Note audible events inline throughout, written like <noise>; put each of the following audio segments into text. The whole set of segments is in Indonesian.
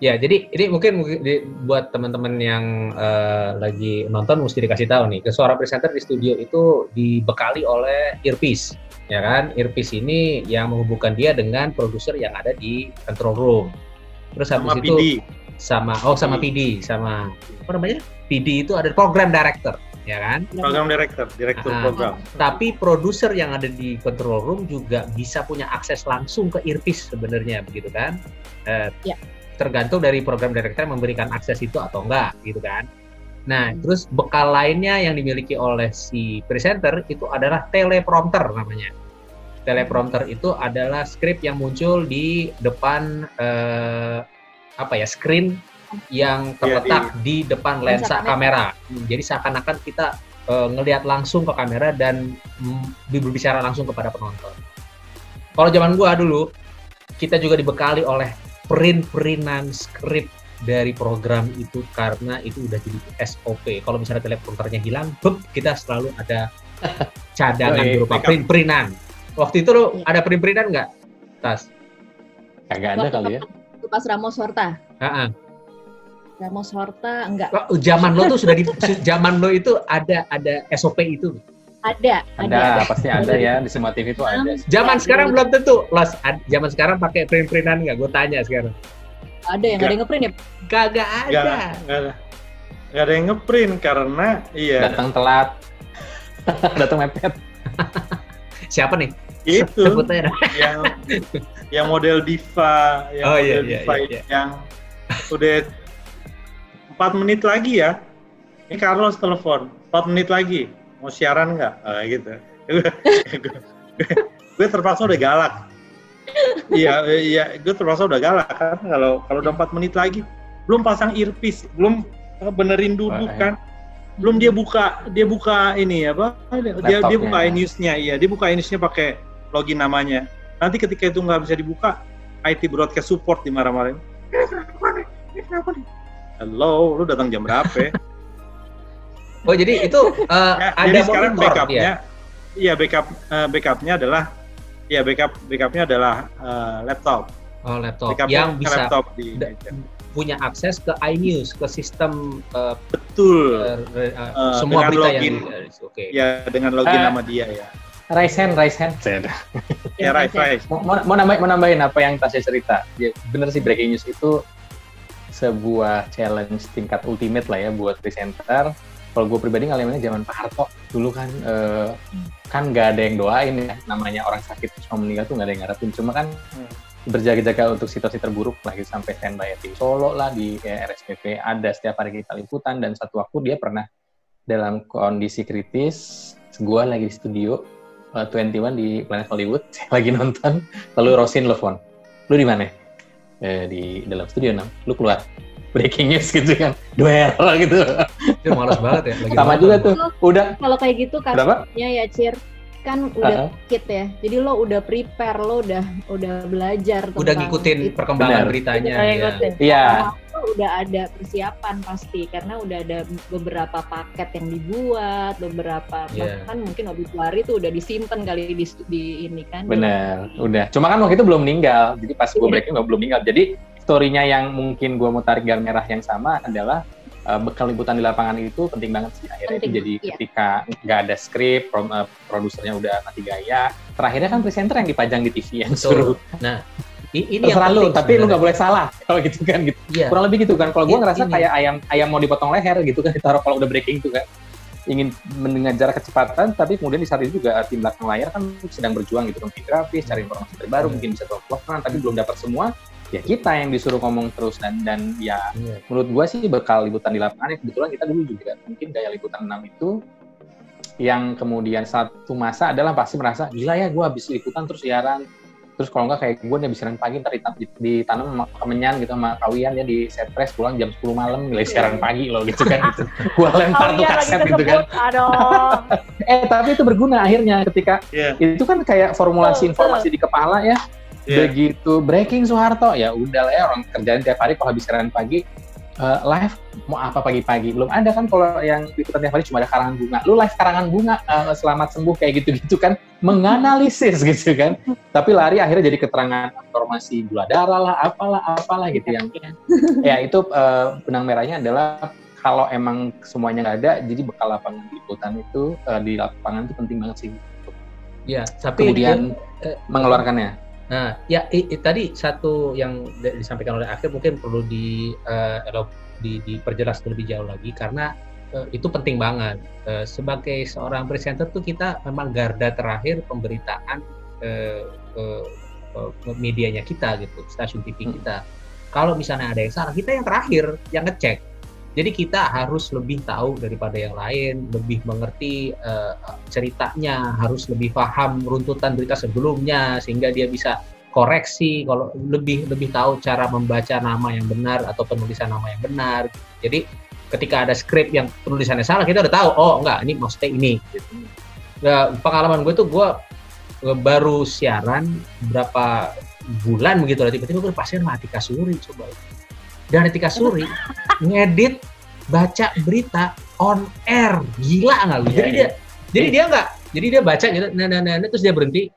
Ya, jadi ini mungkin, mungkin di, buat teman-teman yang uh, lagi nonton mesti dikasih tahu nih, ke suara presenter di studio itu dibekali oleh earpiece, ya kan? Earpiece ini yang menghubungkan dia dengan produser yang ada di control room. Terus habis sama itu PD. sama oh sama PD, sama apa namanya? PD itu ada program director, ya kan? program director, direktur Ah. program. Tapi produser yang ada di control room juga bisa punya akses langsung ke earpiece sebenarnya, begitu kan? Eh, Ya. Tergantung dari program director memberikan akses itu atau enggak, gitu kan? Nah, Hmm. terus bekal lainnya yang dimiliki oleh si presenter itu adalah teleprompter namanya. Teleprompter itu adalah skrip yang muncul di depan eh, apa ya screen yang Iya, terletak di depan Lensa lensa kamera. Hmm, Jadi seakan-akan kita eh, ngelihat langsung ke kamera dan mm, berbicara langsung kepada penonton. Kalau zaman gua dulu, kita juga dibekali oleh print-printan skrip dari program itu karena itu udah jadi SOP. Kalau misalnya teleprompternya hilang, bep, kita selalu ada <laughs> cadangan Yoi, berupa print-printan. Waktu itu lo ada print-printan nggak? Tas. Kagak ada kali ya. Itu pas Ramos Horta. Ah. Ramos Horta enggak Oh, Zaman lo tuh sudah di <laughs> zaman lo itu ada ada SOP itu. Ada, Ada, pasti ada ya di semua TV itu ada. Zaman Ya, sekarang belum tentu. Los, ad- zaman sekarang pakai print-printan nggak? Gue tanya sekarang. Ada yang ada yang ngeprint ya. Kagak Nggak, ada. nggak ada. Nggak ada yang ngeprint karena iya Datang telat. <laughs> Datang mepet. Siapa nih? itu yang yang model diva, yang Oh, iya, model iya, diva iya, iya. yang udah empat menit lagi ya. Ini Carlos telepon, empat menit lagi mau siaran nggak? Ah, gitu. <laughs> gue terpaksa udah galak. Iya, iya, gue terpaksa udah galak kan kalau kalau udah empat menit lagi belum pasang earpiece, belum benerin duduk kan. Belum dia buka dia buka ini apa? Dia dia buka iNews-nya, iya, dia buka iNews-nya pakai login namanya. Nanti ketika itu nggak bisa dibuka, IT broadcast support dimarah-marahin. Ini kenapa nih? Ini kenapa nih? Halo, lu datang jam berapa? Oh jadi itu Ya, <laughs> ada jadi sekarang monitor backupnya, ya? iya backup eh, backupnya adalah, iya backup backupnya adalah eh, laptop, Oh laptop backupnya yang bisa laptop di punya akses ke iNews, ke sistem eh, Betul, eh, Eh, semua dengan berita login. yang Oke. ya dengan login Eh. nama dia ya. Raise hand, raise hand. Ced. <laughs> Ya, right, right. Mau, mau, mau, nambahin, mau nambahin apa yang Tasya cerita. Ya, bener sih breaking news itu sebuah challenge tingkat ultimate lah ya buat presenter. Kalau gue pribadi ngalaminnya zaman Pak Harto. Dulu kan eh, kan nggak ada yang doain ya. Namanya orang sakit mau meninggal tuh nggak ada yang ngarepin. Cuma kan berjaga-jaga untuk situasi terburuk lah gitu sampai standby di Solo lah di ya, RSPP. Ada setiap hari kita liputan dan satu waktu dia pernah dalam kondisi kritis gue lagi di studio uh, 21 di Planet Hollywood <laughs> lagi nonton lalu Rosin telepon lu di mana? Eh, di dalam studio nam lu keluar breaking news gitu kan duel gitu Itu males banget ya. lagi sama juga tuh udah Kalau kayak gitu berapa kasusnya ya Cir kan udah Uh-uh. kit ya. Jadi lo udah prepare, lo udah udah belajar Udah ngikutin itu. perkembangan Benar. beritanya. Udah ya. iya Lo udah ada persiapan pasti karena udah ada beberapa paket yang dibuat, beberapa Iya. bahkan mungkin obituari tuh udah disimpan kali di, di ini kan. bener udah cuma kan waktu itu belum meninggal jadi pas gue Iya. breaking belum meninggal jadi story-nya yang mungkin gue mau tarik garis merah yang sama adalah uh, bekal liputan di lapangan itu penting banget sih akhirnya itu Penting, jadi iya. ketika nggak ada skrip pro- uh, produsernya udah mati gaya terakhirnya kan presenter yang dipajang di TV yang Betul. suruh Nah, i- ini yang terserah lu penting tapi lu nggak boleh salah kalau gitu kan gitu Iya. kurang lebih gitu kan kalau gue Ini- ngerasa ini. kayak ayam ayam mau dipotong leher gitu kan <laughs> ditaruh kalau udah breaking tuh kan ingin mengejar kecepatan tapi kemudian di saat itu juga tim belakang layar kan sedang berjuang gitu kan grafis cari informasi terbaru Hmm. mungkin bisa telepon tapi belum dapat semua ya kita yang disuruh ngomong terus dan dan ya Iya. menurut gua sih bekal liputan di lapangan ya. Kebetulan kita dulu juga mungkin gaya liputan 6 itu yang kemudian satu masa adalah pasti merasa gila ya gua habis liputan terus siaran. Terus kalau nggak kayak gue nih habis siaran pagi ntar ditan- ditanam sama kemenyan gitu sama kawian ya di set press pulang jam 10 malam nilai siaran pagi loh gitu kan gitu. <laughs> Gua lempar tuh iya, lagi kaset gitu kan. <laughs> eh tapi itu berguna akhirnya ketika Iya, itu kan kayak formulasi informasi di kepala ya iya. begitu breaking Soeharto ya udah lah ya orang kerjaan tiap hari kalau habis siaran pagi eh, live mau apa pagi-pagi? Belum ada kan kalau yang liputan tiap hari cuma ada karangan bunga. Lu live karangan bunga uh, selamat sembuh kayak gitu-gitu kan. Menganalisis <laughs> gitu kan. Tapi lari akhirnya jadi keterangan informasi gula darah lah apalah apalah gitu yang <laughs> ya itu uh, benang merahnya adalah kalau emang semuanya nggak ada jadi bekal lapangan liputan itu uh, di lapangan itu penting banget sih. Ya tapi kemudian uh, mengeluarkannya Nah, ya i, i, tadi satu yang disampaikan oleh akhir mungkin perlu di, uh, di diperjelas lebih jauh lagi karena uh, itu penting banget. Uh, sebagai seorang presenter tuh kita memang garda terakhir pemberitaan uh, uh, uh, medianya kita gitu, stasiun TV hmm. kita. Kalau misalnya ada yang salah, kita yang terakhir yang ngecek. Jadi kita harus lebih tahu daripada yang lain, lebih mengerti uh, ceritanya, harus lebih paham runtutan berita sebelumnya sehingga dia bisa koreksi kalau lebih lebih tahu cara membaca nama yang benar atau penulisan nama yang benar. Jadi ketika ada skrip yang penulisannya salah kita udah tahu oh enggak ini maksudnya ini. Nah, pengalaman gue tuh gue baru siaran berapa bulan begitu lah tiba-tiba gue pasien mati kasuri coba dan Etika Suri ngedit baca berita on air. Gila nggak lu? Jadi iya, dia iya. jadi dia nggak jadi dia baca gitu nah, nah, nah, nah, terus dia berhenti.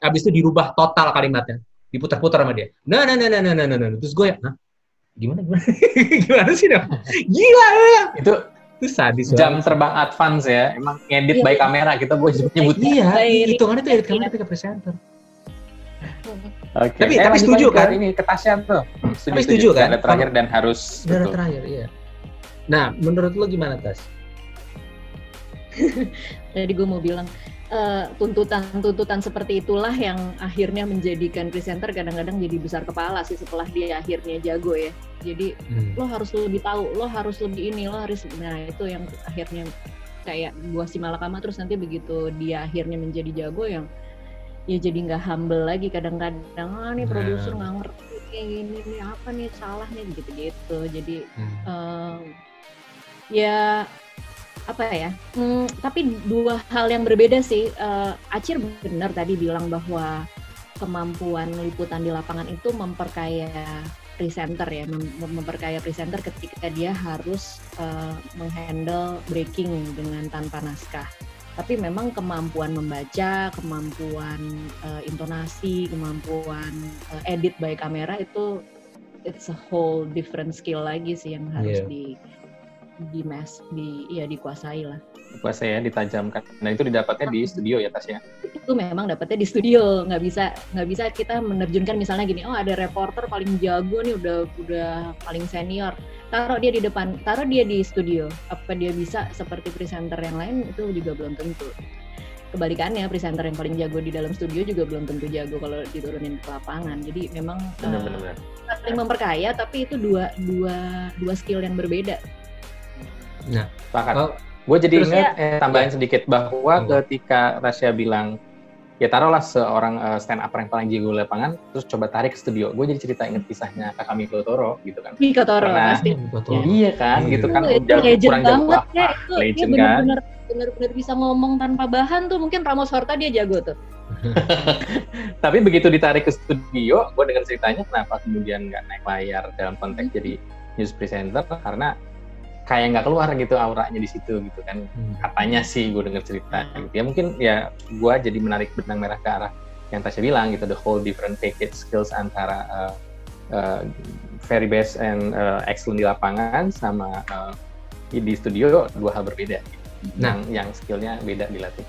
Habis itu dirubah total kalimatnya. Diputar-putar sama dia. Nah nah nah nah nah nah nah, nah. terus gue ya nah gimana gimana? <laughs> Gimana sih dong gila ya. Itu itu sadis jam banget. terbang advance ya. Emang ngedit iya, by kamera kita boleh nyebutnya. iya hitungannya itu edit kamera ketika presenter Okay. Tapi eh, tapi setuju kan? Ini ketasan tuh. Setuju, tapi setuju, kan? Ada terakhir dan harus. Ada terakhir, iya. Nah, menurut lo gimana Tas? <laughs> Tadi gue mau bilang tuntutan-tuntutan uh, seperti itulah yang akhirnya menjadikan presenter kadang-kadang jadi besar kepala sih setelah dia akhirnya jago ya. Jadi hmm. lo harus lebih tahu, lo harus lebih ini, lo harus nah itu yang akhirnya kayak gua si malakama terus nanti begitu dia akhirnya menjadi jago yang ya jadi nggak humble lagi kadang-kadang ah nih produser nggak ngerti kayak gini nih apa nih salah nih gitu-gitu. Jadi hmm. uh, ya apa ya hmm, tapi dua hal yang berbeda sih. Uh, Acir benar tadi bilang bahwa kemampuan liputan di lapangan itu memperkaya presenter ya mem memperkaya presenter ketika dia harus uh, menghandle breaking dengan tanpa naskah tapi memang kemampuan membaca, kemampuan uh, intonasi, kemampuan uh, edit by kamera itu it's a whole different skill lagi sih yang harus yeah. di di mas di ya dikuasai lah. Dikuasai ya ditajamkan. Nah itu didapatnya di studio ya Tasya itu memang dapatnya di studio. Nggak bisa nggak bisa kita menerjunkan misalnya gini oh ada reporter paling jago nih udah udah paling senior taruh dia di depan taruh dia di studio. Apa dia bisa seperti presenter yang lain itu juga belum tentu. Kebalikannya presenter yang paling jago di dalam studio juga belum tentu jago kalau diturunin ke lapangan. Jadi memang benar, uh, saling memperkaya tapi itu dua dua dua skill yang berbeda. Nah, sepakat. Oh, gue jadi ingat ya, eh, tambahin sedikit bahwa hmm. ketika Rasya bilang ya taruhlah seorang uh, stand up yang paling jago lapangan terus coba tarik ke studio. Gue jadi cerita inget kisahnya kakak Miko Toro gitu kan. Miko Toro Karena, pasti. Ya, iya kan? Gitu kan itu, itu legend kurang banget ya itu legend dia bener -bener, kan? bener-bener bisa ngomong tanpa bahan tuh. Mungkin Ramos Horta dia jago tuh. <laughs> Tapi begitu ditarik ke studio gue dengar ceritanya kenapa kemudian nggak naik layar dalam konteks hmm. jadi news presenter? Karena kayak nggak keluar gitu auranya di situ gitu kan hmm. katanya sih gue denger cerita gitu ya mungkin ya gue jadi menarik benang merah ke arah yang Tasya bilang gitu the whole different package skills antara uh, uh, very best and uh, excellent di lapangan sama uh, di studio dua hal berbeda gitu. nah. yang yang skillnya beda dilatih